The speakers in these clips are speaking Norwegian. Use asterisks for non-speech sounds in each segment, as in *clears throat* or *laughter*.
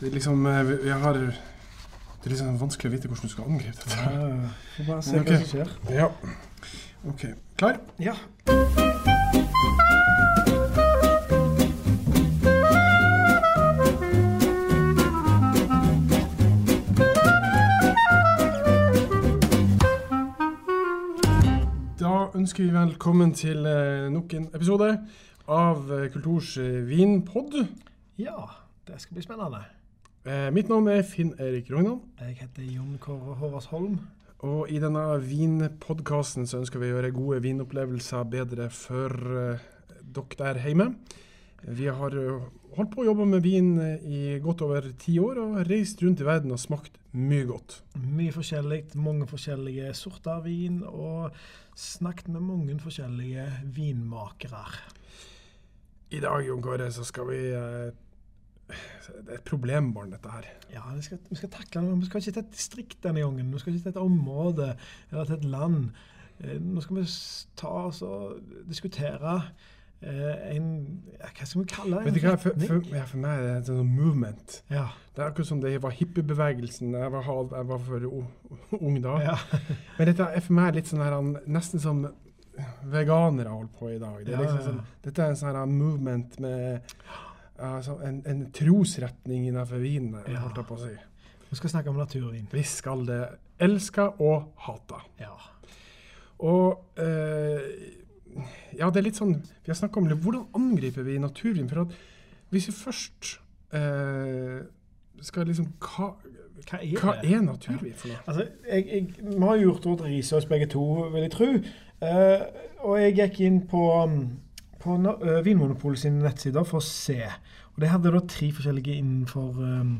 Det er liksom eh, vi, vi har Det er liksom vanskelig å vite hvordan du skal angripe dette. Ja, Får bare se okay. hva som skjer. Ja. OK. Klar? Ja. Da ønsker vi velkommen til eh, nok en episode av eh, Kulturs vinpod. ja, det skal bli spennende. Eh, mitt navn er Finn Erik Rognan. Jeg heter Jon Kåre Håvardsholm. Og i denne vinpodkasten så ønsker vi å gjøre gode vinopplevelser bedre for eh, dere der hjemme. Vi har eh, holdt på å jobbe med vin eh, i godt over ti år og reist rundt i verden og smakt mye godt. Mye forskjellig, mange forskjellige sorter av vin, og snakket med mange forskjellige vinmakere. I dag Jon Kåre, så skal vi eh, Det er et problembarn, dette her. Ja, vi skal, vi skal takle noe. Vi skal ikke til et distrikt denne gangen. Vi skal ikke til et område eller til et land. Eh, Nå skal vi ta oss og diskutere eh, en Hva skal vi kalle det? Hva, for, for, ja, for meg er det en sånn movement. Ja. Det er akkurat som det var hippiebevegelsen da jeg var, halv- jeg var for ung da. ja. *laughs* Men dette er for meg litt sånn her, nesten som veganere holder på i dag. Det er liksom sånn, dette er en sånn her movement med ja, så en, en trosretning innenfor vin, Ja. holdt jeg på å si. Vi skal snakke om naturvin. Vi skal det elske og hate. Ja. Og eh, ja, det er litt sånn Vi har snakka om det, hvordan angriper vi naturvin? For at hvis vi først eh, skal liksom Hva, Hva er hva er naturvin for noe? Altså, jeg, jeg, vi har gjort vårt research begge to, vil jeg tro. Eh, og jeg gikk inn på, um, på eh, Vinmonopolet sine nettsider for å se. Og de hadde da tre forskjellige innenfor um,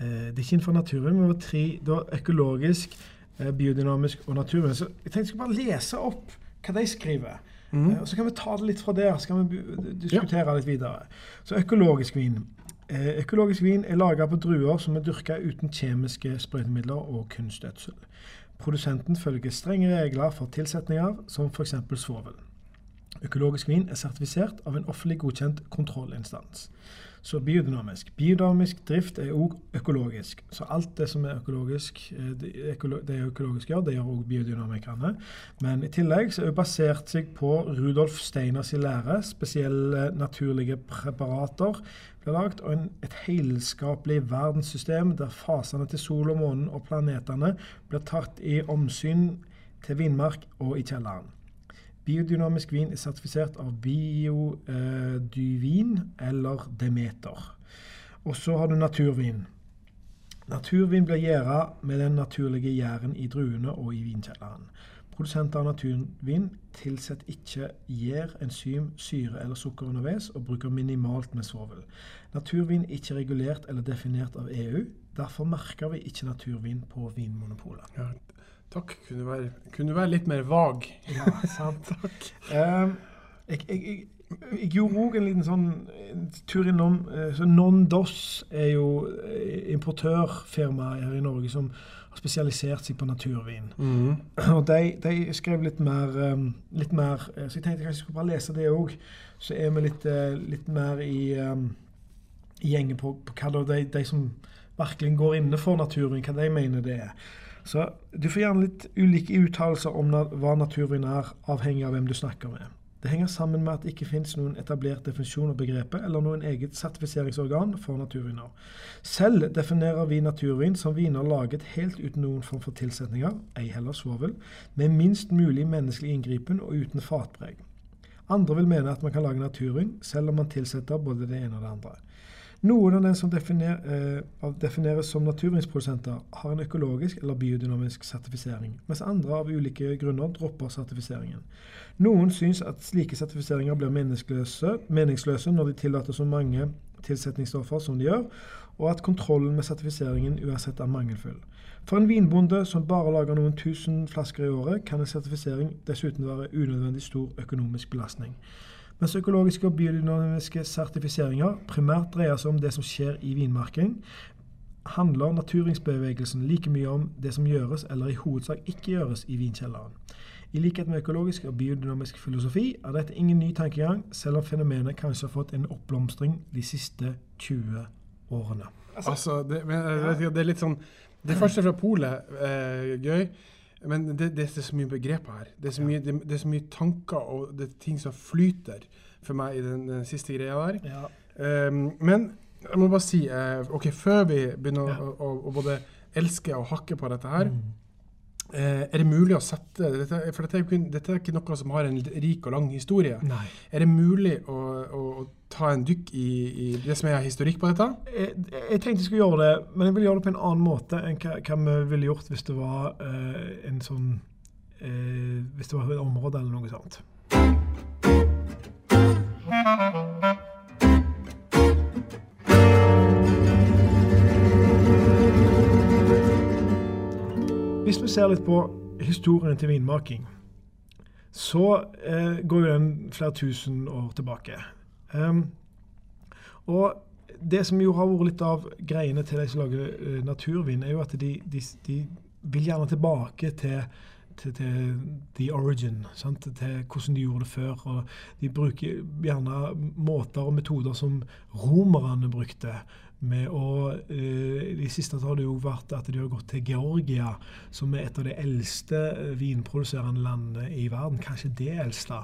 eh, Det er ikke innenfor naturen, men det var tre det var økologisk, eh, biodynamisk og naturen. Så jeg tenkte jeg skulle bare lese opp hva de skriver. Mm. Eh, Og så kan vi ta det litt fra der, så kan vi diskutere diskutere litt videre. Så økologisk vin. Eh, Økologisk vin er laga på druer som er dyrka uten kjemiske sprøytemidler og kunstgjødsel. Produsenten følger strenge regler for tilsetninger, som f.eks. svovel. Økologisk vin er sertifisert av en offentlig godkjent kontrollinstans. Så biodynamisk. Biodynamisk drift er òg økologisk. Så alt det som er økologisk, eh, det økolo- økologisk gjør, det gjør òg biodynamikerne. Men i tillegg så er det basert seg på Rudolf Steiners lære. Spesielle naturlige preparater ble lagd, og en, et helskapelig verdenssystem der fasene til sol og månen og planetene blir tatt i omsyn til vinmark og i kjelleren. Biodynamisk vin er sertifisert av Biodyvin eller Demeter. Og så har du naturvin. Naturvin blir gjæra med den naturlige gjæren i druene og i vinkjelleren. Produsenter av naturvin tilsetter ikke gjær, enzym, syre eller sukker underveis, og bruker minimalt med svovel. Naturvin er ikke regulert eller definert av EU. Derfor merker vi ikke naturvin på Vinmonopolet. Ja, takk. Kunne du være, kunne du være litt mer vag? *laughs* Ja, sant. Takk. jeg, jeg, jeg, jeg gjorde òg en liten sånn en tur innom eh, så Non-Dos er jo eh, importørfirma her i Norge som har spesialisert seg på naturvin. Mhm. *clears throat* Og de, de skrev litt mer, um, litt mer eh, Så jeg tenkte kanskje jeg skulle bare lese det òg. Så er vi litt, litt mer i, um, i gjengen på, på hva de, de som virkelig går inne for naturvin, hva de mener det er. Så du får gjerne litt ulike uttalelser om hva naturvin er, avhengig av hvem du snakker med. Det henger sammen med at det ikke finnes noen etablert definisjon av begrepet eller noen eget sertifiseringsorgan for naturviner. Selv definerer vi naturvin som viner laget helt uten noen form for tilsetninger, ei heller svovel, med minst mulig menneskelig inngripen og uten fatpreg. Andre vil mene at man kan lage naturvin selv om man tilsetter både det ene og det andre. Noen av dem som definer, eh, defineres som naturvinsprodusenter, har en økologisk eller biodynamisk sertifisering, mens andre av ulike grunner dropper sertifiseringen. Noen syns at slike sertifiseringer blir meningsløse, meningsløse når de tillater så mange tilsetningsstoffer som de gjør, og at kontrollen med sertifiseringen uansett er mangelfull. For en vinbonde som bare lager noen tusen flasker i året, kan en sertifisering dessuten være unødvendig stor økonomisk belastning. Mens økologiske og biodynamiske sertifiseringer primært dreier seg om det som skjer i vinmarking, handler naturingsbevegelsen like mye om det som gjøres eller i hovedsak ikke gjøres i vinkjelleren. I likhet med økologisk og biodynamisk filosofi er dette ingen ny tankegang, selv om fenomenet kanskje har fått en oppblomstring de siste 20 årene. Altså, det, men, det er litt sånn Det første fra polet er gøy, men det, det er så mye begreper her. Det er så mye, det, det er så mye tanker og det er ting som flyter for meg i den, den siste greia der. Ja. Um, men jeg må bare si uh, OK, før vi begynner Ja. å, å, å både elske og hakke på dette her, Mm. Eh, er det mulig å sette dette, For dette er, ikke, dette er ikke noe som har en rik og lang historie. Nei. Er det mulig å, å, å ta en dykk i, i det som er historikk på dette? Jeg, jeg tenkte jeg skulle gjøre det, men jeg vil gjøre det på en annen måte enn hva, hva vi ville gjort hvis det var eh, en sånn eh, Hvis det var et område eller noe sånt. Hvis vi ser litt på historien til vinmaking, så eh, går jo den flere tusen år tilbake. Um, og det som jo har vært litt av greiene til de som lager eh, naturvin, er jo at de, de, de vil gjerne tilbake til, til, til the origin. Sant? Til hvordan de gjorde det før. Og de bruker gjerne måter og metoder som romerne brukte. Med å, eh, I siste har det jo vært at de har gått til Georgia, som er et av de eldste eh, vinproduserende landene i verden. Kanskje det eldste.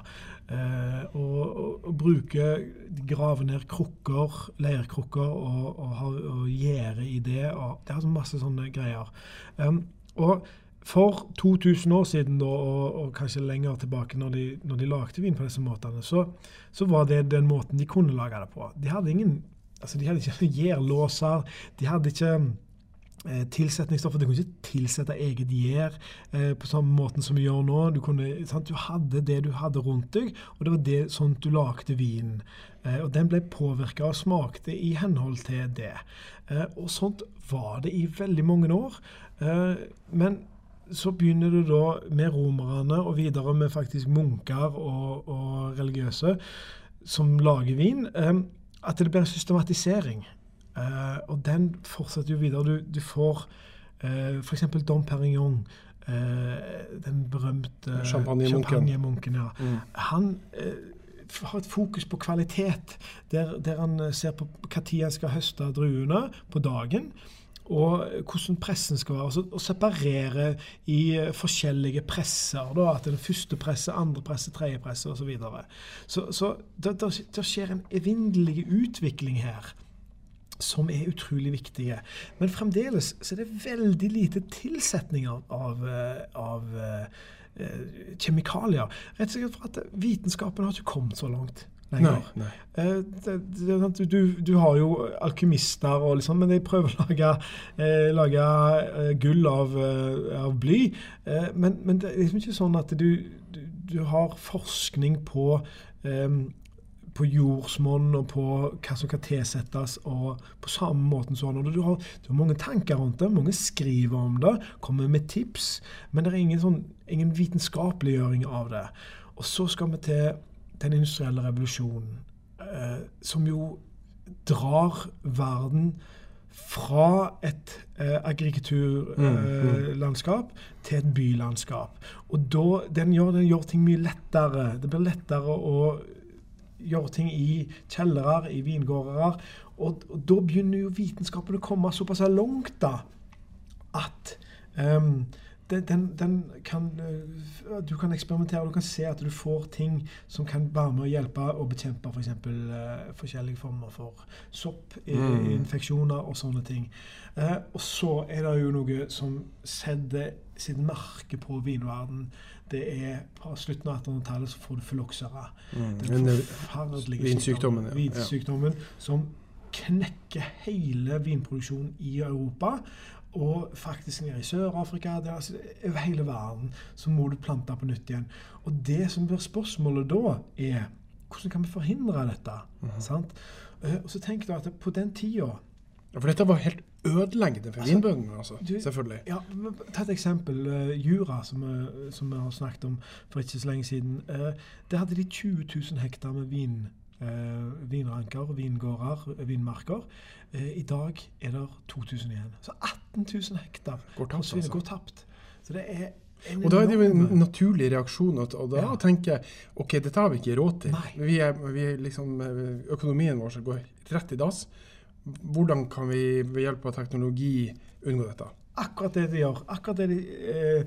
Eh, og, og, og bruke Grave ned krukker, leirkrukker, og, og, og gjerde i det. Og det er altså masse sånne greier. Um, og for 2000 år siden, da, og, og kanskje lenger tilbake, når de, når de lagde vin på disse måtene, så, så var det den måten de kunne lage det på. De hadde ingen altså de hadde ikke gjærlåser, de hadde ikke eh, tilsetningsstoffer. Du kunne ikke tilsette eget gjær eh, på samme måten som vi gjør nå. Du, kunne, du hadde det du hadde rundt deg, og det var det, sånn du lagde vinen. Eh, og den ble påvirka og smakte i henhold til det. Eh, og sånt var det i veldig mange år. Eh, men så begynner det da med romerne og videre med faktisk munker og, og religiøse som lager vin, at det blir en systematisering. Uh, og den fortsetter jo videre. Du, du får uh, f.eks. Dom Perignon. Uh, den berømte Champagnemunken. champagnemunken, ja. Mm. Han eh, har et fokus på kvalitet, der, der han eh, ser på når han skal høste druene på dagen. Og hvordan pressen skal være. Altså, å separere i eh, forskjellige presser. Da, at den første presse, andre presse, tredje presse osv. Så, videre. så Så det, det, det skjer en evinnelig utvikling her som er utrolig viktige. Men fremdeles så er det veldig lite tilsetning av, av, eh, av eh, kjemikalier. Rett og slett for at vitenskapen har ikke kommet så langt lenger. nei. nei. det, det, er du, du har jo alkymister, og liksom, men de prøver å lage, eh, lage eh, gull av, eh, av bly. Eh, men, men det er liksom ikke sånn at du, du, du har forskning på eh, på jordsmonn og på hva som kan tilsettes, og på samme måten sånn. Du, har, du har mange tanker rundt det, mange skriver om det, kommer med tips, men det er ingen, sånn, ingen vitenskapeliggjøring av det. Og så skal vi til den industrielle revolusjonen, eh, som jo drar verden fra et eh, agrikulturlandskap til et bylandskap. Og da, den, gjør, den gjør ting mye lettere. Det blir lettere å gjøre ting i kjellere, i vingårder. Og, og da begynner jo vitenskapen å komme såpass langt da, at ehm, den, den, den kan, øh, du kan eksperimentere, og du kan se at du får ting som kan være med å hjelpe og bekjempe f.eks. Uh, forskjellige former for soppinfeksjoner og sånne ting. Uh, og så er det jo noe som setter sitt merke på vinverden. Det er på slutten av 1800-tallet så får du fylloksere. Mm. Den eh, forferdelige vinsykdommen, ja. sykdommen, vinsykdommen som knekker hele vinproduksjonen i Europa. Og faktisk nede i Sør-Afrika, det er altså, over hele verden, så må du plante på nytt igjen. Og det som blir spørsmålet da, er hvordan kan vi forhindre dette? Sant? Eh, Og så tenker du at på den tida Ja, For dette var helt ødeleggende for Altså, vinbøndene, altså. Selvfølgelig. Ja, Ta et eksempel. eh, Jura, som, vi- som vi har snakket om for ikke så lenge siden. Eh, der hadde de 20 000 hektar med vin, eh, vinranker, vingårder, vinmarker. Eh, I dag er det 2000 igjen. Så 18 000 hektar Går tapt, altså. går tapt. Så det er Og da er det jo en naturlig reaksjon. Og, og da Ja. tenker jeg OK, dette har vi ikke råd til. Vi er, vi er liksom, eh, økonomien vår går rett i dass. hvordan kan vi ved hjelp av teknologi unngå dette? Akkurat det de gjør. akkurat det de, eh,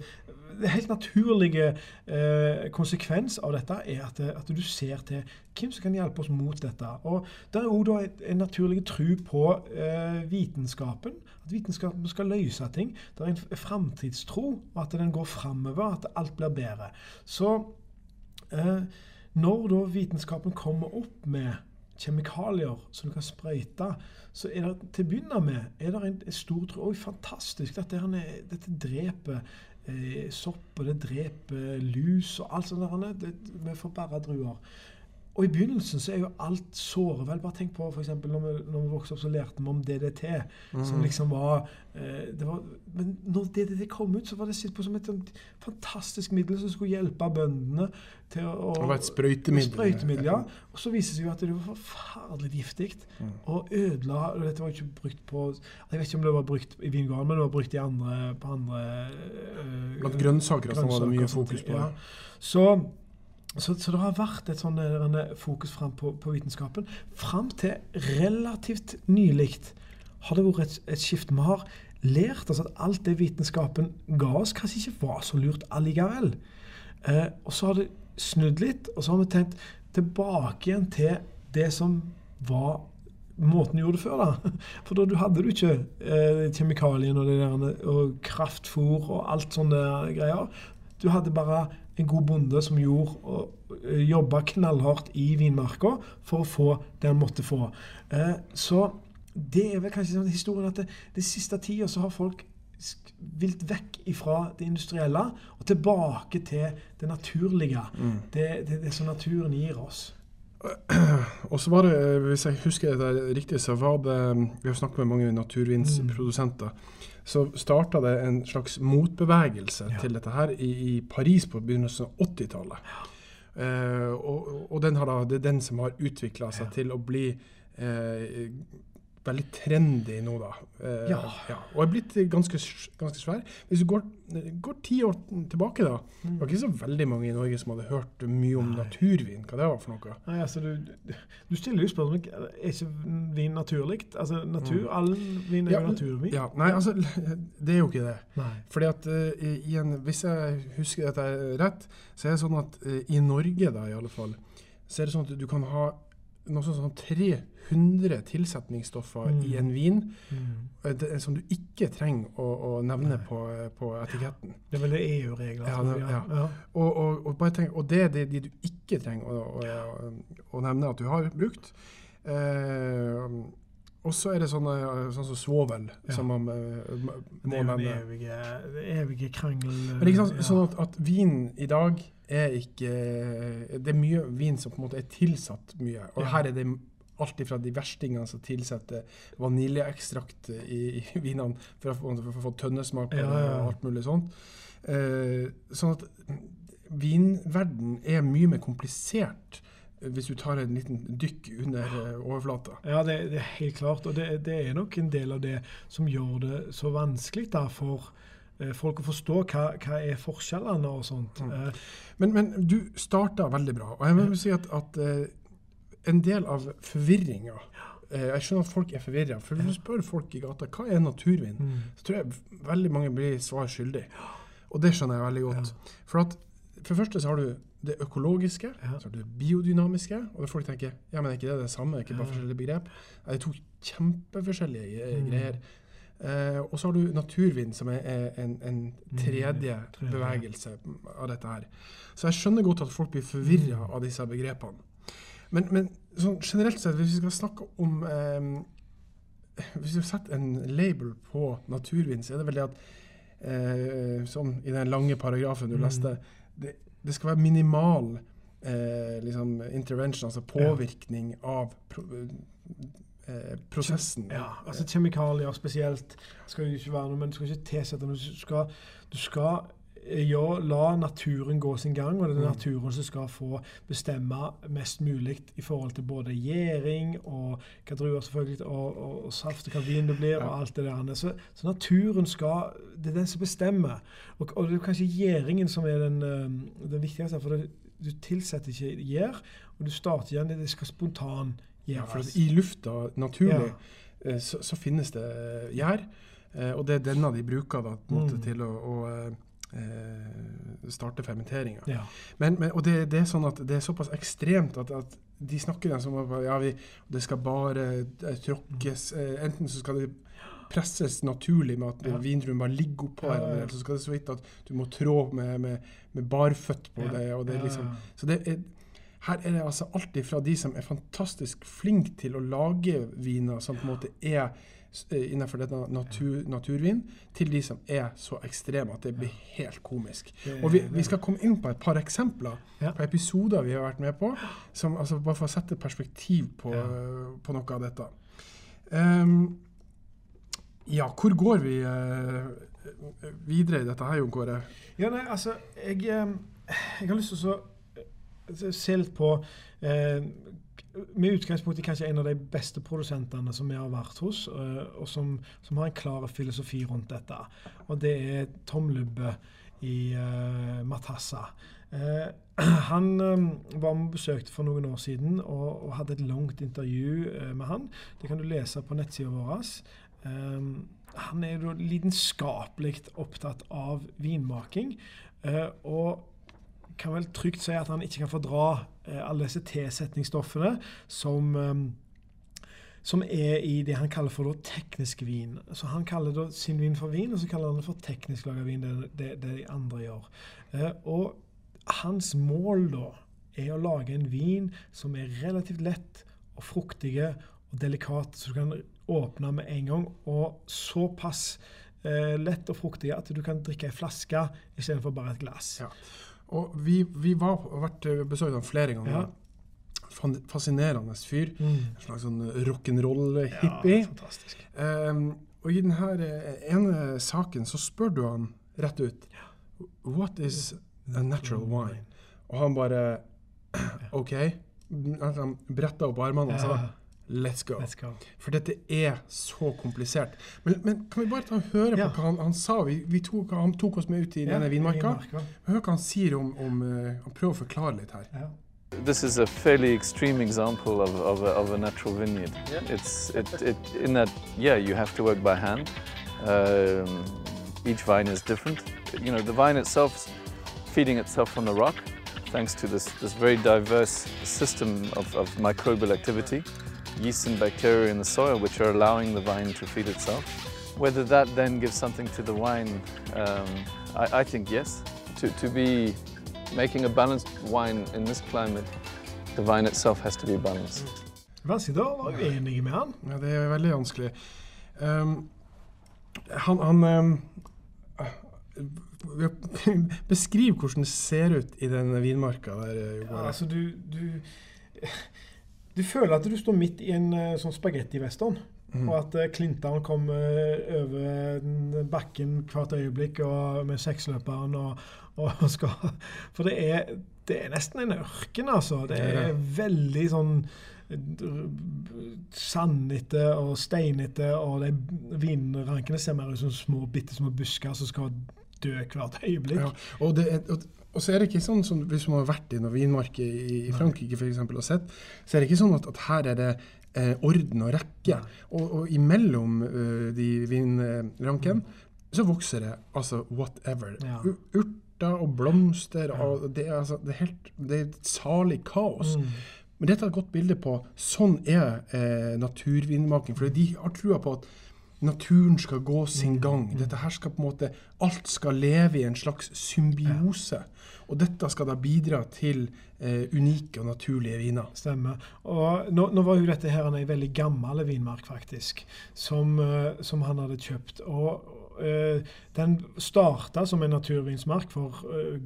det helt naturlige eh, konsekvens av dette er at, at, du ser til hvem som kan hjelpe oss mot dette. Og Det er òg en naturlig tro på eh, vitenskapen. At vitenskapen skal løse ting. Det er en framtidstro, og at den går framover, at alt blir bedre. Så eh, når da vitenskapen kommer opp med kjemikalier som du kan sprøyte, så er det til å begynne med er det en stor tro Oi, fantastisk! Dette, dette dreper eh, sopp, og det dreper lus og alt sånt. Vi får bare druer. Og I begynnelsen så er jo alt såre vel. Bare tenk på eksempel, når vi, når vi vokste opp, så lærte vi om DDT. Mm. Som liksom var, eh, var, Men når DDT kom ut, så var det sett på som et fantastisk middel som skulle hjelpe bøndene til å Det var et sprøytemiddel. sprøytemiddel ja. Og så viste det seg jo at det var forferdelig giftig. Mm. Og ødela og Dette var ikke brukt på Jeg vet ikke om det var brukt i vingården, men det var brukt i andre, på andre øh, Blant grønnsaker, grønnsaker var det mye fokus på. Ja. Så så, så, det har vært et sånn fokus fram på, på, vitenskapen. Fram til relativt nylig har det vært et, et skift. Vi har lært oss at alt det vitenskapen ga oss, kanskje ikke var så lurt allikevel. Eh, og så har det snudd litt, og så har vi tenkt tilbake igjen til det som var måten du gjorde det før. da. *laughs* For da hadde du ikke eh, kjemikaliene og, og kraftfôr og alt sånne greier. Du hadde bare en god bonde som gjorde eh, jobba knallhardt i vinmarka for å få det han måtte få. Eh, så det er vel kanskje sånn historien at det, det siste tida så har folk vilt vekk ifra det industrielle og tilbake til det naturlige. Mm. Det, det, det, som naturen gir oss. *clears throat* Og så var det, hvis jeg husker det riktig, så var det Vi har snakket med mange naturvinsprodusenter. Mm så starta det en slags motbevegelse ja. til dette her i, i, Paris på begynnelsen av 80-tallet. Ja. Eh, og, og da, det er den som har utvikla seg ja. til å bli eh, veldig trendy nå, da. Eh, ja. ja. Og er blitt ganske, ganske svær. Hvis du går, går ti år tilbake, da mm. Det var ikke så veldig mange i Norge som hadde hørt mye om Nei. naturvin. Hva det var for noe? Nei, altså du, du stiller jo spørsmål er ikke vin naturlig. Altså, natur, mm. All vin er jo naturvin. Ja, Nei, altså, det er jo ikke det. Nei. Fordi at uh, i en, Hvis jeg husker dette rett, så er det sånn at uh, i Norge, da i alle fall, så er det sånn at du kan ha noe sånn som 300 tilsetningsstoffer mm. i en vin mm. Eh, det, som du ikke trenger å, å nevne på, på, etiketten. Det er vel EU-regler. Ja, ja. ja. Og, og, og, tenk, og, det er de, de, du ikke trenger å, å, å, nevne at du har brukt. Eh, og så er det sånn som svovel, som man uh, må nevne. Det er jo evige, evige krangel... Men ikke sant, sånn at, at vin i dag er ikke Det er mye vin som på en måte er tilsatt mye. Og ja. her er det alt fra de verstingene som tilsetter vaniljeekstrakt i, i vinene for å, få, for å få tønnesmak ja, ja. og alt mulig sånt. Eh, sånn at vinverden er mye mer komplisert hvis du tar en liten dykk under eh, overflata. Ja, det, det, er helt klart. Og det, det, er nok en del av det som gjør det så vanskelig da, for folk å forstå hva, hva er forskjellene og sånt. Mm. Eh, men, men, du starta veldig bra. Og jeg vil si at, at uh, en del av forvirringa Jeg skjønner at folk er forvirra. For hvis du spør folk i gata hva er naturvin, mm. så tror jeg veldig mange blir svar skyldig. Og det skjønner jeg veldig godt. Ja. For at for det første så har du det økologiske, ja. så har du det biodynamiske. Og folk tenker ja, men er ikke det det samme? Er ikke bare forskjellige begrep? Det er to kjempeforskjellige mm. Eh, og så har du naturvind, som er en, en mm, tredje bevegelse av dette her. Så jeg skjønner godt at folk blir forvirra mm. av disse begrepene. Men, men sånn generelt sett, hvis vi skal snakke om eh, Hvis vi setter en label på naturvind, så er det vel det at eh, Som i den lange paragrafen du mm. leste, det, det skal være minimal eh, liksom intervention, altså påvirkning av pro, Eh, prosessen. Ja, altså Kjemikalier spesielt skal jo ikke være noe, men du skal ikke tilsette noe. Du skal, du skal eh, ja, la naturen gå sin gang, og det er mm. naturen som skal få bestemme mest mulig i forhold til både gjæring og hva druer selvfølgelig, og, og, og, saft og hva vin det blir, og alt det der. Så, så, naturen skal Det er den som bestemmer. Og, og det er kanskje gjæringen som er den, eh, den viktigste. For det, du tilsetter ikke gjær, og du starter igjen det skal spontan ja, for i lufta, naturlig, ja. så, så, finnes det eh, gjær. Eh, og det er denne de bruker da, måte, mm. til å, å eh, starte fermenteringa. Ja. Men, men, og det, det, er sånn at det er såpass ekstremt at, at de snakker som om ja, det skal bare tråkkes Enten så skal det presses naturlig med at ja. vindruen bare ligger oppå her, eller så skal det så vidt at du må trå med, med, med barføtt på det. og det liksom, så det er, her er det altså alltid fra de som er fantastisk flinke til å lage viner, som på en måte er eh, innenfor dette natur, naturvin, til de som er så ekstreme at det blir helt komisk. Og vi, vi skal komme inn på et par eksempler på episoder vi har vært med på, som, altså bare for å sette perspektiv på, på noe av dette. Um, ja, hvor går vi uh, videre i dette her, Jon Kåre? Ja, nei, altså, jeg, jeg, har lyst til å eh, litt på eh, med utgangspunkt i kanskje en av de beste produsentene som vi har vært hos, eh, og som, som, har en klar filosofi rundt dette. Og det er Tom Lubbe i eh, Matassa. Uh, *clears throat* han um, var med og besøkte for noen år siden og, og hadde et langt intervju med han. Det kan du lese på nettsida vår. Han er jo lidenskapelig opptatt av vinmaking. Og kan vel trygt si at han ikke kan fordra uh, alle disse tilsetningsstoffene som, um, som er i det han kaller for teknisk vin. Så Han kaller sin vin for vin, og så kaller han det for teknisk laga vin, det, det, det, de andre gjør. Uh, og hans mål da er å lage en vin som er relativt lett og fruktige og delikat, så du kan åpne med en gang. Og såpass eh, lett og fruktig at du kan drikke ei flaske istedenfor bare et glass. Ja. Og vi, vi var, har vært eh, besøkt ham flere ganger. Ja. Fascinerende fyr. Mm. En slags sånn rock'n'roll-hippie. Ja, fantastisk. Um, og i denne eh, ene saken så spør du han rett ut What is a natural wine? Og han bare *clears throat* OK. Han bretta opp armene og sa Let's go. Let's go. For dette er så komplisert. Men, men kan vi bare ta og høre på hva han, han sa? Vi, vi tok, han tok oss med ut i ja, denne vinmarka. Hør hva han sier om, om uh, Han prøver å forklare litt her. Ja. This is a fairly extreme example of, of, a, of a natural vineyard. Yeah. It's it, it, in that, yeah, you have to work by hand. Um, each vine is different. You know, the vine itself is feeding itself from the rock, thanks to this, this very diverse system of, of microbial activity. Yeast and bacteria in the soil which are allowing the vine to feed itself. Whether that then gives something to the wine, um, I, I, think yes. To, to be making a balanced wine in this climate, the vine itself has to be balanced. Å var uenig med han. Ja, det er veldig vanskelig. Um, han, han um, *laughs* Beskriv hvordan det ser ut i den vinmarka der. Ja, altså du, du du føler at du står midt i en uh, sånn spagettivestern. Mm. Og at uh, Clinton kommer uh, over bakken hvert øyeblikk med seksløperen og, og, skal *laughs* For det er, det er, nesten en ørken, altså. Det er veldig sånn sandete og steinete, og de vinrankene ser mer ut som små, bitte små busker som skal dø hvert øyeblikk. Ja, og, det, og og så er det ikke sånn som Hvis man har vært i noen vinmarker i, i Frankrike for eksempel, og sett, så er det ikke sånn at, at her er det eh, orden og rekke. Og, og imellom uh, de vinrankene mm. så vokser det altså whatever. Ja. Urter og blomster. Ja. og det er, altså, det, er helt, det er et salig kaos. Mm. Men dette er et godt bilde på sånn er eh, naturvinmaking. For de har trua på at naturen skal gå sin mm, gang. Mm. Dette her skal på en måte, Alt skal leve i en slags symbiose. Og dette skal da bidra til eh, unike og naturlige viner. Stemmer. Og nå, nå, var jo dette her en veldig gammel vinmark, faktisk, som, uh, som han hadde kjøpt. Og uh, den starta som en naturvinsmark for uh,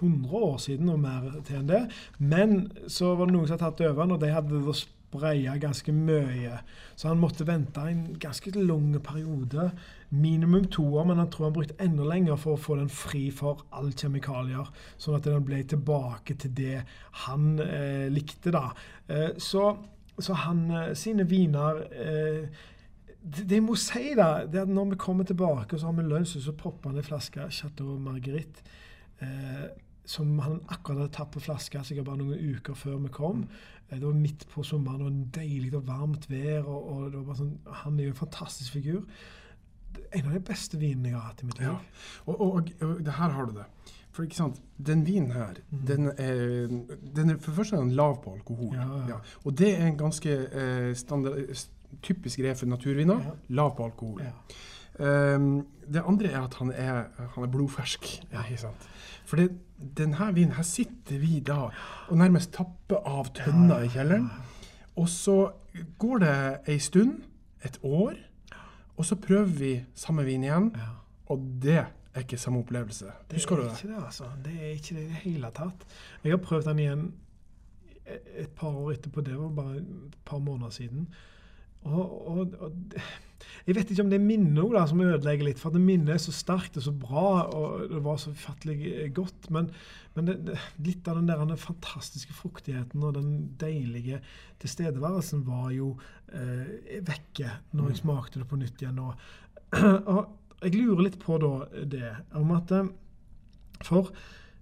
100 år siden og mer til enn det. Men så var det noen som hadde tatt over den, og de hadde spreia ganske mye. Så han måtte vente en ganske lang periode. Minimum to år, men han tror han brukte enda lenger for å få den fri for all kjemikalier. Sånn at den ble tilbake til det han eh, likte, da. Eh, så, så, han eh, sine viner eh, det, jeg må si, da, det er at når vi kommer tilbake og så har vi lunsj, så popper han en flaske Chateau Marguerite. Eh, som han akkurat hadde tatt på flaske sikkert bare noen uker før vi kom. Eh, Det var midt på sommeren og en deilig og varmt vær. og, og det var bare sånn, Han er jo en fantastisk figur. En av de beste vinene jeg har hatt i mitt liv. Ja. Og, og, og det her har du det. For ikke sant, den vinen her, mm. den, er, den er for det første er den lav på alkohol. Ja, ja. Og det er en ganske eh, standard, typisk greie for naturviner. Ja. Lav på alkohol. Ja. Ehm, det andre er at han er, han er blodfersk. Ikke sant? For det, denne vinen, her sitter vi da og nærmest tapper av tønner i kjelleren. Og så går det ei stund, et år, og så prøver vi samme vin igjen. Og det er ikke samme opplevelse. Det du det? ikke det, altså. Det er ikke det i det hele tatt. Jeg har prøvd den igjen et par år etterpå. Det var bare et par måneder siden. Og, og, og Jeg vet ikke om det er minnet som ødelegger litt, for det minnet er så sterkt og så bra, og det var så ufattelig eh, godt. Men, men det, det, litt av den der den fantastiske fruktigheten og den deilige tilstedeværelsen var jo eh, vekke når jeg smakte det på nytt igjen nå. *clears throat* og jeg lurer litt på da det, om at eh, For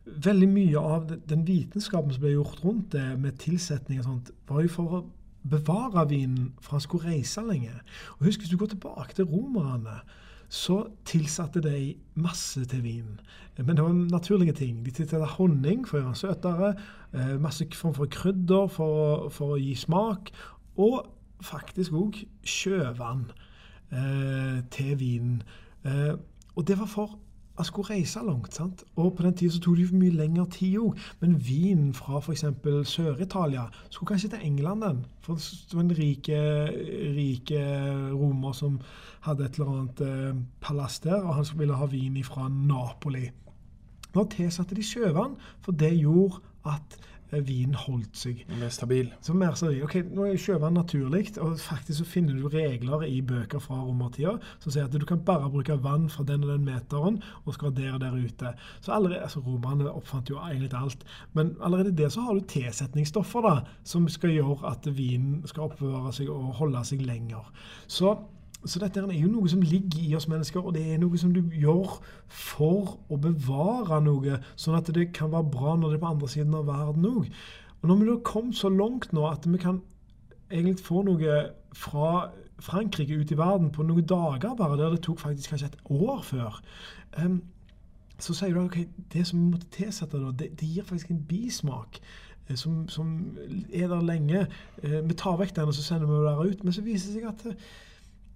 veldig mye av den vitenskapen som ble gjort rundt det, med tilsetning og sånt, var jo for å bevare vinen for han skulle reise lenge. Og husk, Hvis du går tilbake til romerne, så tilsatte de masse til vinen. Men det var naturlige ting. De tilsatte honning for å gjøre den søtere, eh, masse form for krydder for, for å gi smak, og faktisk òg sjøvann eh, til vinen. Eh, og det var for han skulle reise langt. sant? Og på den tida tok det jo mye lengre tid òg. Men vin fra f.eks. Sør-Italia skulle kanskje til England. den. For det var en rike, rike romer som hadde et eller annet eh, palass der, og han ville ha vin fra Napoli. Nå tilsatte de sjøvann, for det gjorde at vinen holdt seg. Mer er stabil. Så mer stabil. ok, Nå er jo sjøvann naturlig, og faktisk så finner du regler i bøker fra romertida som sier at du kan bare bruke vann fra den og den meteren og skal der og der ute. Så allerede, altså Romerne oppfant jo egentlig alt, men allerede der så har du tilsetningsstoffer da, som skal gjøre at vinen skal oppbevare seg og holde seg lenger. Så så dette er jo noe som ligger i oss mennesker, og det er noe som du gjør for å bevare noe, sånn at det kan være bra når det er på andre siden av verden òg. Og når vi da kommet så langt nå at vi kan egentlig få noe fra Frankrike ut i verden på noen dager bare, der det tok faktisk kanskje et år før, um, så sier du at ok, det som vi måtte tilsette det, det gir faktisk en bismak. eh, Som, som er der lenge. Eh, Vi tar vekk den, og så sender vi det ut. Men så viser det seg at eh,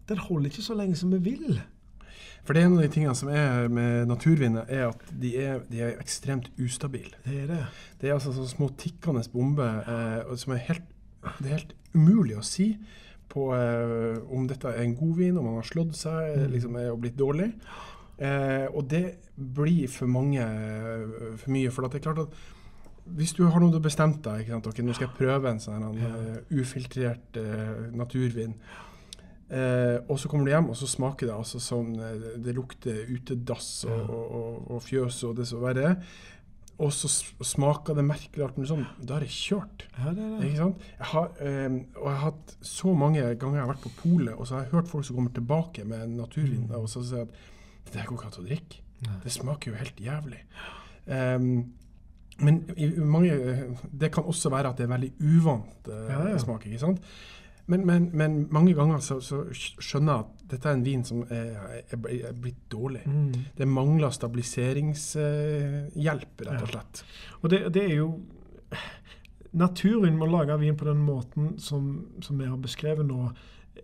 den holder ikke så lenge som vi vil. For det er en av de tingene som er med naturviner, er at de er, de er ekstremt ustabile. Det er det. Det er altså så små tikkende bomber eh, som er helt, det er helt umulig å si på eh, om dette er en god vin, om han har slått seg Mm. liksom og blitt dårlig. Eh, og det blir for mange eh, for mye. For at det er klart at hvis du har noe bestemt deg, ikke sant, Okay, nå skal jeg prøve en sånn eh, ufiltrert eh, naturvin. Eh, og så kommer du hjem, og så smaker det altså som eh, det lukter utedass og, Ja. og, og, og fjøs og det som verre er. Og så smaker det merkelig alt mulig sånn. Da er det kjørt. Ja, det er det. Ikke sant? Jeg har, eh, og jeg har hatt så mange ganger jeg har vært på polet, og så har jeg hørt folk som kommer tilbake med naturvin, Mm. og så sier at det her går ikke an å drikke. Nei. Det smaker jo helt jævlig. Um, men mange, det kan også være at det er veldig uvant eh, Ja, ja. smak. ikke sant? Men, men, men mange ganger så, så skjønner jeg at dette er en vin som er, er, er blitt dårlig. Mm. Det mangler stabiliseringshjelp, rett og Ja. slett. Og det, det er jo Naturen med å lage vin på den måten som, som jeg har beskrevet nå,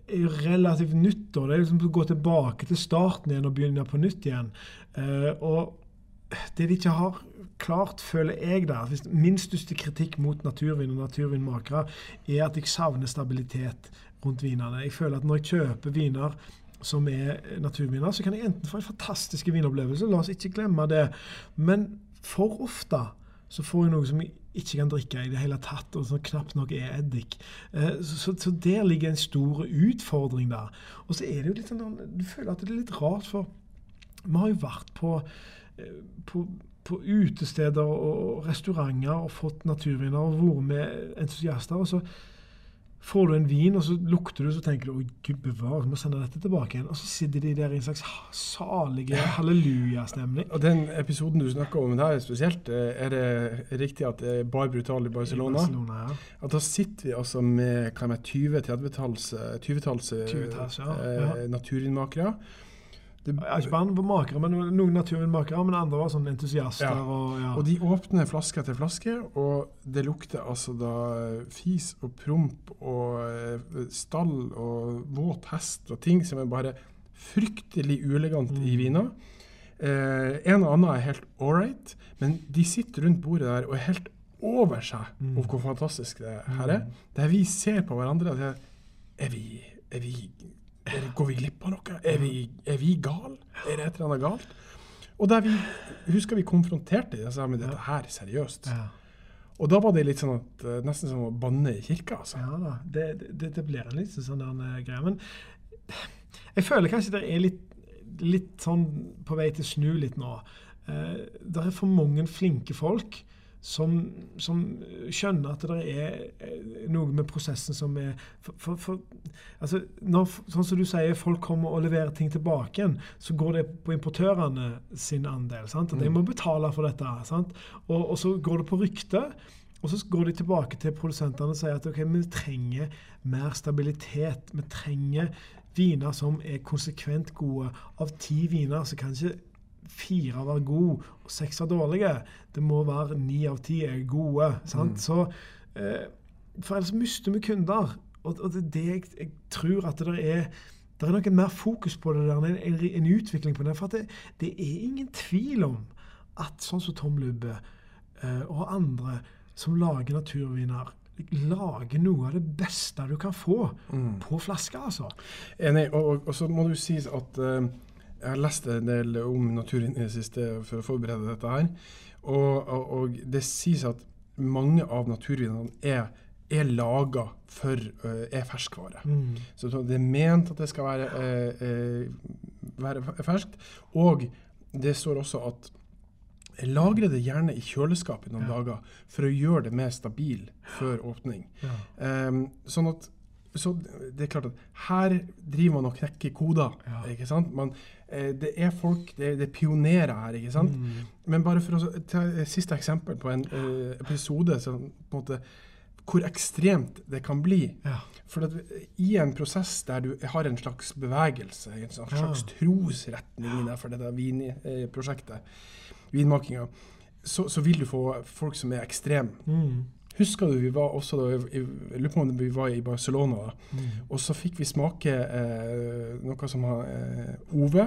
er jo relativt nytt. Og det er liksom å gå tilbake til starten igjen og begynne på nytt igjen. Uh, og det de ikke har klart, føler jeg da Min største kritikk mot naturvin og naturvinmakere er at jeg savner stabilitet rundt vinene. Jeg føler at når jeg kjøper viner som er naturviner, så kan jeg enten få en fantastisk vinopplevelse, la oss ikke glemme det, men for ofte så får jeg noe som jeg ikke kan drikke i det hele tatt, og som knapt nok er eddik. Eh, Så, så, der ligger en stor utfordring der. Og så er det jo litt sånn, du føler at det er litt rart, for vi har jo vært på, på, på utesteder og restauranter og fått naturviner og vært med entusiaster. og så får du en vin, og så lukter du, så tenker du 'Å, gud bevare, må sende dette tilbake igjen'. Og så sitter de der i en slags salige hallelujastemning. Og den episoden du snakker om der spesielt, eh, er det riktig at det er Bar Brutal i Barcelona? I Barcelona ja. At da sitter vi altså med 20-30-talls 20-talls 20-talls, ja. eh, Ja. Det, Ja, Ikke bare makere, men noen naturvinmakere, men andre var sånne entusiaster. Ja. Og, ja. Og de åpner flaske etter flaske, og det lukter altså da fis og promp og eh, stall og våt hest og ting som er bare fryktelig uelegant i vina. Eh, en og annen er helt ålreit, men de sitter rundt bordet der og er helt over seg Mm. over hvor fantastisk det her er. Der vi ser på hverandre sier Er vi, er vi er, Går vi glipp av noe? Er vi, er vi gale? Er det et eller annet galt? Og der vi husker vi konfronterte dem og sa men dette her seriøst. ja. Og da var det litt sånn at eh, nesten som å banne i kirka. altså. Ja da, det, det, det blir en litt sånn der, eh, greie. Men jeg føler kanskje det er litt, litt sånn på vei til å snu litt nå. Eh, det er for mange flinke folk som, som skjønner at det er eh, noe med prosessen som er for, for, for, altså når, Sånn som du sier, folk kommer og leverer ting tilbake igjen, så går det på importørene sin andel. sant? At de må betale for dette. sant? Og, og så går det på rykte. Og så går de tilbake til produsentene og sier at okay, vi trenger mer stabilitet. Vi trenger viner som er konsekvent gode. Av ti viner så kan ikke fire være gode og seks være dårlige. Det må være ni av ti er gode. sant? Så, eh, for ellers mister vi kunder. Og, og det er det jeg, jeg tror at det er det er noe mer fokus på det der, en, en, en utvikling på det. For det, det er ingen tvil om at sånn som Tom Lubbe eh, og andre som lager naturviner, lager noe av det beste du kan få på flaske, altså. Enig. Og, og, og så må du sies at eh, jeg har lest en del om naturen i det siste for å forberede dette her. Og, og, og det sies at mange av naturvinene er, er laga for eh, er ferskvare. Så det er ment at det skal være, eh, eh, være ferskt. Og det står også at lagre det gjerne i kjøleskapet noen dager for å gjøre det mer stabil før åpning. Ja. Um, sånn at så det er klart at her driver man og knekker koder. Ja. ikke sant? Man, eh, det er folk, det er, det er pionerer her. ikke sant? Mm. Men bare for å ta et siste eksempel på en eh, episode som på en måte, hvor ekstremt det kan bli. Ja. For at i en prosess der du har en slags bevegelse, en slags, Ja. slags trosretning innenfor dette vinprosjektet, vinmakinga, så, så vil du få folk som er ekstreme. Mm. Husker du vi var også da, jeg lurer på om vi var i Barcelona, Mm. og så fikk vi smake eh, noe som har eh, Ove,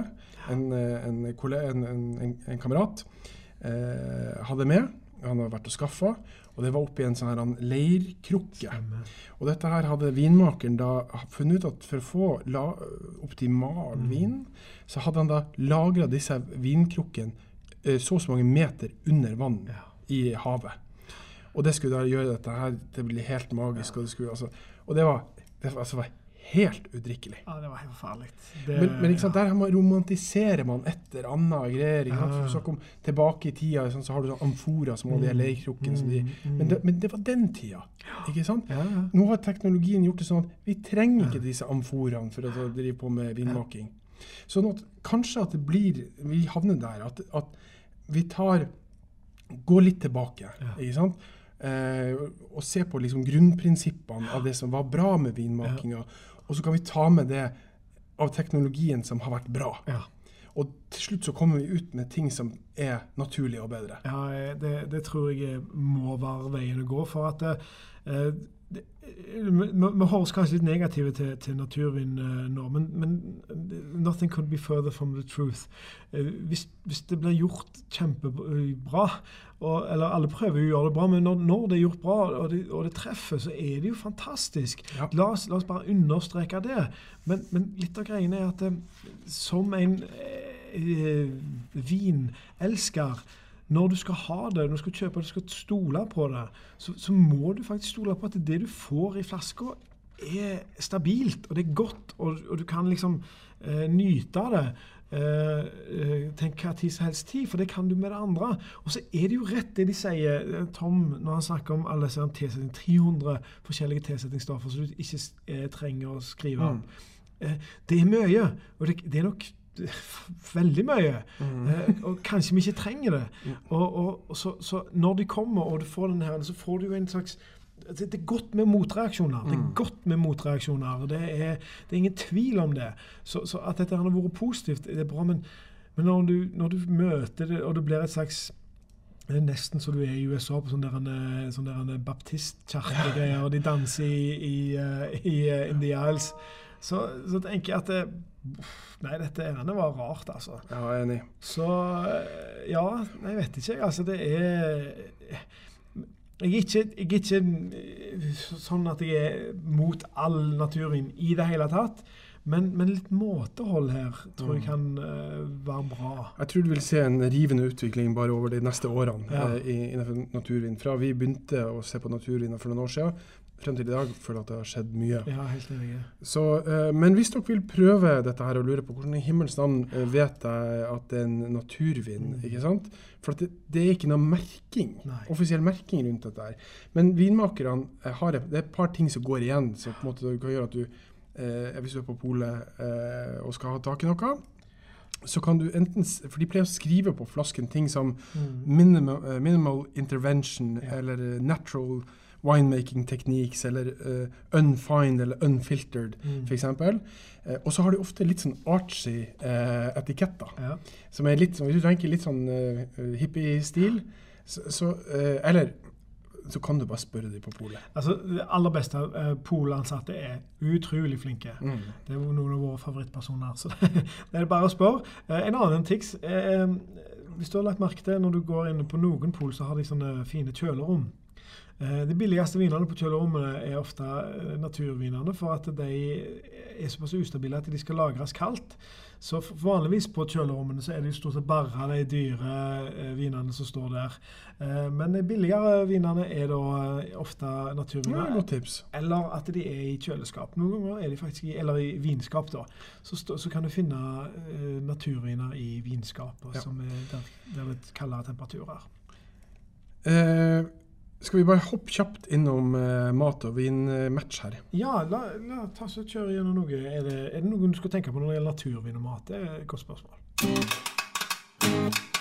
en, eh, en, en, en, en kamerat, eh, hadde med. Han hadde vært og skaffa, og det var oppi en sånn her en leirkrukke. Stemmer. Og dette her hadde vinmakeren da funnet ut at for å få la, optimal Mm. vin, så hadde han da lagra disse vinkrukkene eh, så og så mange meter under vann Ja. i havet. Og det skulle da gjøre dette her til å bli helt magisk. Og det, skulle, altså, og det var, det var, altså, var helt udrikkelig. Ja, det var helt forferdelig. Men, men ikke sant, der har man, romantiserer man et eller annet greier. Ikke sant? Ja. Så kom tilbake i tida, sånn, så har du sånn amfora som har de Mm. leirkrukkene. som de- Mm, Men, det- men det var den tida. ikke sant? Ja, ja. Nå har teknologien gjort det sånn at vi trenger ikke disse amforaene for å drive på med vinmaking. Sånn at kanskje at det blir Vi havner der at, at vi tar Går litt tilbake, Ja. ikke sant? Eh, og se på liksom grunnprinsippene av det som var bra med vinmakinga. Og så kan vi ta med det av teknologien som har vært bra. ja. Og til slutt så kommer vi ut med ting som er naturlig og bedre. Ja, eh, det, det tror jeg må være veien å gå. For at eh, det, vi, vi høres kanskje litt negative til, til naturvin eh, nå, men, men nothing could be further from the truth. Eh, hvis, hvis det blir gjort kjempebra, og, eller alle prøver jo å gjøre det bra, men når, når det er gjort bra og det, og det treffer, så er det jo fantastisk. Ja. La, oss, la oss bare understreke det. Men, men litt av greiene er at eh, som en eh, vinelsker når du skal ha det, når du skal kjøpe det, du skal stole på det, så, så må du faktisk stole på at det du får i flaska, er stabilt, og det er godt, og, og du kan liksom eh, nyte av det. Uh, tenk hva tid som helst tid, for det kan du med det andre. Og så er det jo rett det de sier, eh, Tom, når han snakker om alle disse tilsetting, 300 forskjellige tilsetningsstoffer som du ikke eh, trenger å skrive om. Eh, det er mye, og det, det er nok *laughs* veldig mye. Eh, og kanskje vi ikke trenger det. Og, og, og så, så når de kommer, og du får den her, så får du jo en slags det, det er godt med motreaksjoner. Det er godt med motreaksjoner. Det er, det er ingen tvil om det. Så, så at dette har vært positivt, det er bra. Men, men når, du, når du møter det, og det blir et slags det er nesten så du er i USA på sånne, der- sånne baptistkirkegreier, og de danser i, i, i, i eh, In the Isles. Så, så tenker jeg at det, Nei, dette ærende var rart, altså. Ja, jeg er enig. Så eh, ja, nei, jeg vet ikke. Altså, det er jeg er, ikke, jeg er ikke eh, sånn at jeg er mot all naturen i det hele tatt. Men, men litt måtehold her tror jeg kan uh, være bra. Jeg tror du vil se en rivende utvikling bare over de neste årene Ja. uh, i- innenfor naturvin. Fra vi begynte å se på naturvin for noen år siden, frem til i dag, føler at det har skjedd mye. Ja, helt enig. Så, uh, men hvis dere vil prøve dette her og lure på hvordan i himmels navn uh, vet jeg at det er en naturvin, Mm. ikke sant? For det, det er ikke noe merking, Nei. offisiell merking rundt dette her. Men vinmakerne eh, har det er et par ting som går igjen, som på en måte kan gjøre at du, uh, hvis du er på polet og skal ha tak i noe, så kan du enten, for de pleier å skrive på flasken ting som minimal, eh, minimal intervention Ja. eller natural winemaking techniques eller uh, unfined eller unfiltered Mm. f.eks. Uh, og så har de ofte litt sånn artsy uh, etiketter. Ja. Som er litt sånn, Hvis du tenker litt sånn eh, hippie-stil, så, så eh, Eller så kan du bare spørre dem på polet. Altså, Det aller beste uh, polansatte er utrolig flinke. Mm. Det er noen av våre favorittpersoner. Så *laughs* det er det bare å spørre. Uh, en annen tics uh, Hvis du har lagt merke til når du går inn på noen pol, så har de sånne fine kjølerom. Eh, de billigste vinene på kjølerommene er ofte eh, naturvinene, for at de er såpass ustabile at de skal lagres kaldt. Så vanligvis på kjølerommene så er det stort sett bare de dyre eh, vinene som står der. Men de billigere vinene er da ofte naturviner. Ja. Eller at de er i kjøleskap. Noen ganger er de faktisk i, eller i vinskap. da. Så, så kan du finne naturviner i vinskap, Ja. som er der, der det er kaldere temperaturer. Eh, skal vi bare hoppe kjapt innom uh, mat og vin-match her? Ja, la, la ta så kjøre gjennom noe. Er det, er det noe du skal tenke på når det gjelder naturvin og mat? Det er et godt spørsmål. *laughs*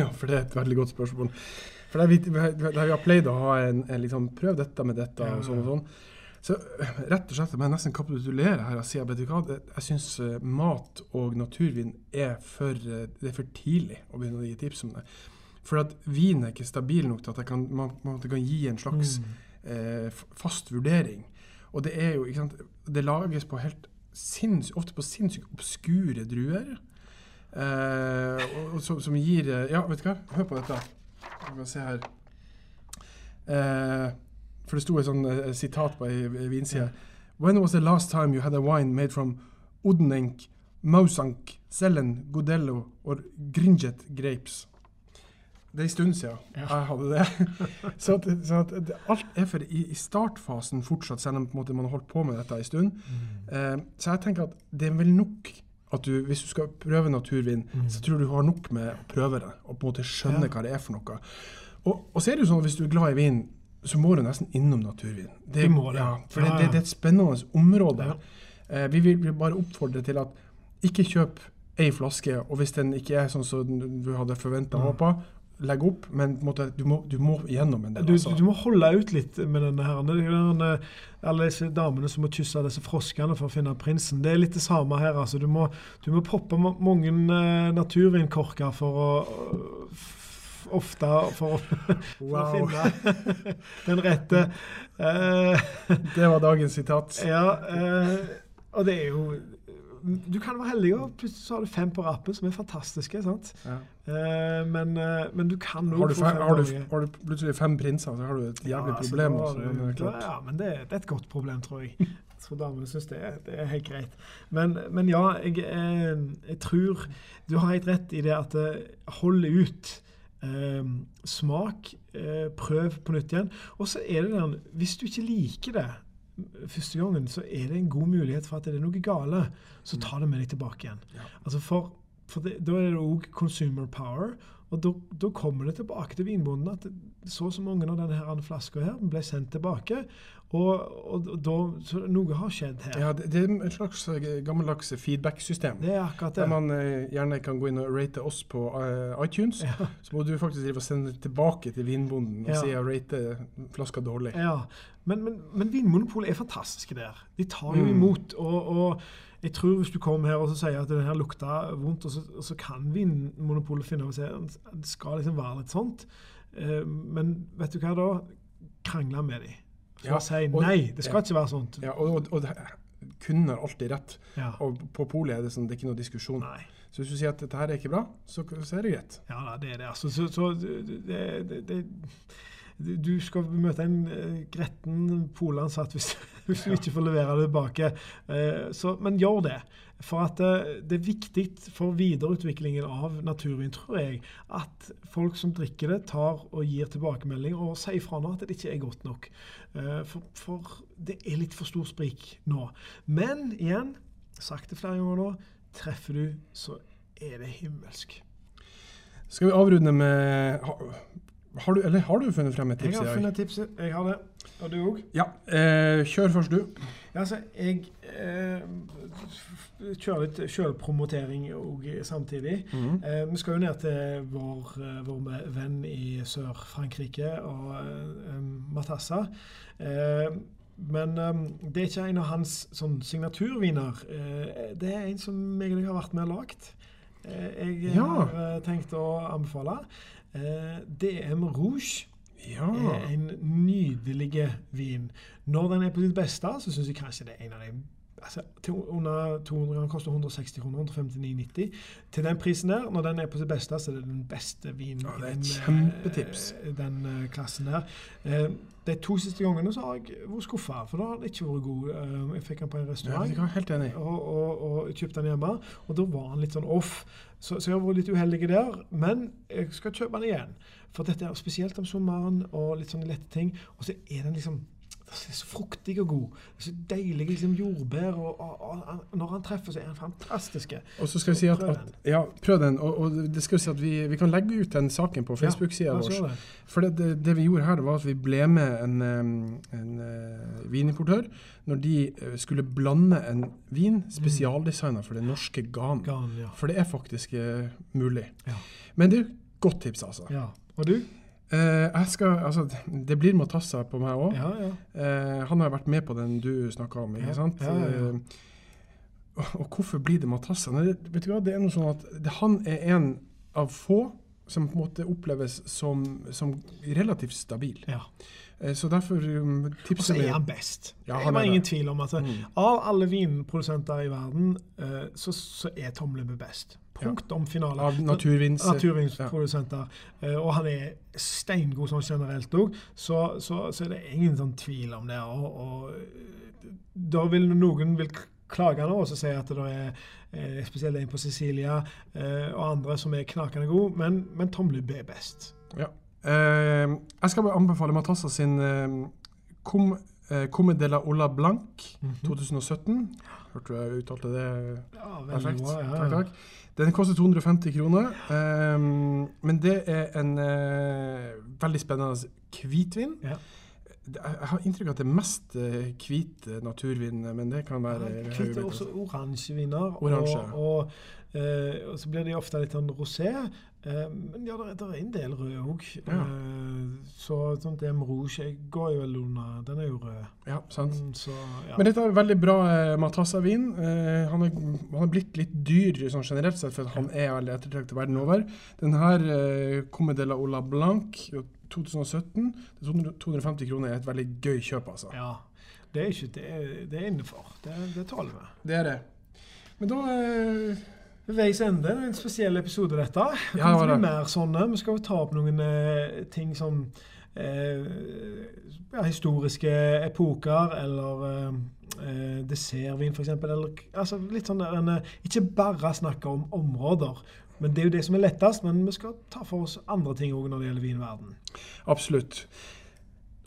Ja, for det er et veldig godt spørsmål. For der vi, der vi har pleid å ha en, en liksom, prøv dette med dette og sånn og sånn. Så rett og slett, jeg må nesten kapitulere her og si at jeg syns øh, mat og naturvin er for, øh, det er for tidlig å begynne å gi tips om det. For at vin er ikke stabil nok til at jeg kan, man, man kan gi en slags Mm. eh, fast vurdering. Og det er jo, ikke sant, det lages på helt sinns, ofte på sinnssykt obskure druer. Eh, og, og, som, som gir eh, Ja, vet du hva? Hør på dette. Vi kan se her. Eh, for det sto et sånn uh, sitat på ei vinside. When was the last time you had a wine made from Odenenk, Mausank, Sellen, Godello or Gringet grapes? Det er en stund siden Ja. jeg hadde det. *laughs* så at, så at det, alt er for i, i startfasen fortsatt, selv om måte man har holdt på med dette en stund. Eh, så jeg tenker at det er vel nok at du, hvis du skal prøve naturvin, så tror jeg du har nok med å prøve det, og på en måte skjønne Ja. hva det er for noe. Og, og så er det jo sånn at hvis du er glad i vin, så må du nesten innom naturvin. Det, Du må det. Ja, for det, det, det er et spennende område. Eh, vi vil bare oppfordre til at ikke kjøp ei flaske, og hvis den ikke er sånn som du hadde forventa og Mm. håpa, legg opp, men måte, du, må, du må gjennom en del. Du, altså. du må holde ut litt med denne her. Er denne, alle disse damene som må kysse disse froskene for å finne prinsen. Det er litt det samme her. altså. Du må, du må poppe mange eh, naturvinkorker for å Ofte for for å finne den rette. Eh, Det var dagens sitat. ja, eh, og det er jo Du kan være heldig, og plutselig så har du fem på rappen, som er fantastiske. sant? Ja. Eh, men, men du kan Har, fem har, du, har du plutselig fem prinser, så har du et jævlig ja, problem. men det. Ja, men det, det er et godt problem, tror jeg. Tror damene syns det, det er helt greit. Men, men ja, jeg, jeg, jeg tror du har helt rett i det at hold ut. Eh, smak. Eh, prøv på nytt igjen. Og så er det den Hvis du ikke liker det, første gangen, så er det en god mulighet for at det er noe gale. Så Mm. ta det med deg tilbake igjen. Ja. Altså for, for det, Da er det òg consumer power. Og da, da kommer det tilbake til vinbonden at så og så mange av denne flaska her ble sendt tilbake. Og, og, da, så noe har skjedd her. Ja, det, det er et slags eh, gammeldags feedback-system. Det er akkurat Der man eh, gjerne kan gå inn og rate oss på uh, iTunes. Ja. Så må du faktisk drive og sende det tilbake til vinbonden og Ja. si at rate flaska dårlig. Ja, men, men, men Vinmonopolet er fantastiske der. De tar jo Mm. imot. Og, og jeg tror hvis du kommer her og så sier at den her lukta vondt, og så, og så kan Vinmonopolet finne ut at det skal liksom være litt sånt. Eh, men vet du hva da? Krangle med dem. For Ja, å si nei, det skal ikke være sånt. Ja, og, og, og kunden har alltid rett. Ja. Og på polet er det sånn, det er ikke noe diskusjon. Nei. Så hvis du sier at dette her er ikke bra, så, så er det greit. Ja, da, det er det. Altså, så, så det, det, det, du skal møte en eh, gretten polansatt hvis, *laughs* *laughs* hvis du ikke får levere det tilbake. Eh, så, men gjør det. For at eh, det er viktig for videreutviklingen av naturvin, tror jeg, at folk som drikker det, tar og gir tilbakemelding og sier fra nå at det ikke er godt nok. Eh, for, for det er litt for stor sprik nå. Men igjen, sagt det flere ganger nå, treffer du, så er det himmelsk. Skal vi avrunde med ha, har du, Eller har du funnet frem et tips i har funnet tipset. Jeg har det. Og du òg? Ja. Eh, kjør først, du. Ja, altså, jeg eh, kjører litt sjølpromotering òg samtidig. Mhm. Eh, vi skal jo ned til vår, eh, vår venn i Sør-Frankrike og eh, Matassa. Eh, men det er ikke en av hans sånn, signaturviner. Eh, det er en som jeg har vært med og lagd. Jeg Ja. har eh, tenkt å anbefale. Eh, DM Rouge Ja. er en nydelig vin. Når den er på sitt beste, så syns jeg kanskje det er en av de altså, til under 200 gram koster 160 kroner, 159,90. Til den prisen der, når den er på sitt beste, så er det den beste vinen Ja, det er i et den, kjempetips. eh, den eh, klassen der. Eh, de to siste gangene så har jeg vært skuffa, for da har den ikke vært god. Eh, jeg fikk den på en restaurant. er helt enig. Og, og, og kjøpte den hjemme, og da var den litt sånn off. Så, så jeg har vært litt uheldig der, men jeg skal kjøpe den igjen. For dette er spesielt om sommeren og litt sånne lette ting. Og så er den liksom så fruktig og god. Så deilig liksom jordbær. Og, og, og, når han treffer, så er han fantastisk. Og så skal vi si at, Prøv at Ja, prøv den. Og, det skal vi si at vi, vi kan legge ut den saken på Facebook-sida Ja, vår. For det, det, det vi gjorde her, det var at vi ble med en, en, en eh, vinimportør når de eh, skulle blande en vin spesialdesigna for det norske GAN. Gan ja. For det er faktisk uh, mulig. Ja. Men et godt tips, altså. ja. Og du? Eh, jeg skal, altså, det blir Matassa på meg òg. Ja, ja. Eh, han har vært med på den du snakka om, ikke sant? ja. Eh, og, og hvorfor blir det Matassa? Nei, vet du hva, det er noe sånn at det, han er en av få som på en måte oppleves som, som relativt stabil. ja. Eh, så derfor um, Og så er han best. Det er er ingen tvil om at Mm. av alle vinprodusenter i verden, eh, så, så er Tom Lubbe best. Punktum finale. av naturvins... naturvinsprodusenter. Ja. og han er steingod sånn generelt òg, så, så, så er det ingen sånn tvil om det. Og, og eh, da vil noen vil klage nå og si at det er eh, spesielt en på Sicilia eh, og andre som er knakende gode, men, men Tom Lubbe er best. Ja. Eh, jeg skal bare anbefale Matassa sin eh, Com, eh, Come de la Ola Blanc 2017. Hørte du jeg uttalte det Ja, perfekt? bra. Ja, Takk, takk. Den koster 250 kroner. Um, men det er en uh, veldig spennende hvitvin. Ja. Jeg har inntrykk av at det er mest eh, hvit eh, naturvin, men det kan være Ja, Hvit er også oransjeviner. Oransje. Og, og, uh, og så blir de ofte litt sånn rosé. Eh, men ja, det er en del rød òg. Ja. så sånn DM Rouge går jo vel under Den er jo rød. Ja, sant. Mm, Så, ja. Men dette er veldig bra eh, Matassa-vin. Eh, han, har blitt litt dyr sånn generelt sett, for at han er veldig ettertraktet verden over. Den her eh, Come de la Ola Blanc 2017 til 200 250 kroner er et veldig gøy kjøp, altså. ja. Det er ikke Det er, det er innenfor. Det, det tåler vi. Det er det. Men da eh, Ved veis ende. En spesiell episode, dette. Det Ja, det til å bli det. mer sånne. Vi skal jo ta opp noen eh, ting som eh, ja, historiske epoker, eller eh, eh, dessertvin, f.eks. Eller altså, litt sånn der en, eh, Ikke bare snakke om områder. Men Det er jo det som er lettest, men vi skal ta for oss andre ting òg når det gjelder vinverden. Absolutt.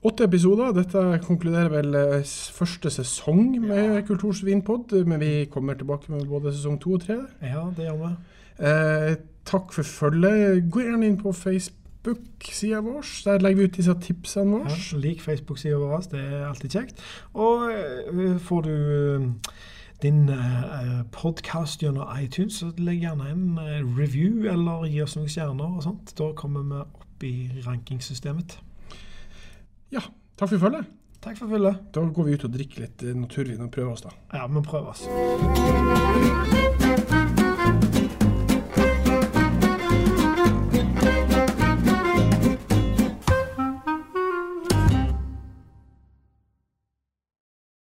Åtte episoder. Dette konkluderer vel eh, første sesong med Kulturs vinpod, men vi kommer tilbake med både sesong to og tre. Ja, det gjør vi. Eh, takk for følget. Gå gjerne inn på Facebook-sida vår. Der legger vi ut disse tipsene Ja, våre. lik Facebook-sida vår, det er alltid kjekt. Og eh, får du eh, din podkast gjennom iTunes, så legg gjerne en eh, review, eller gi oss noen stjerner og sånt. Da kommer vi opp i rankingsystemet. Ja, takk for følget. Takk for følget. Da går vi ut og drikker litt eh, naturvin og prøver oss, da. Ja, vi prøver oss.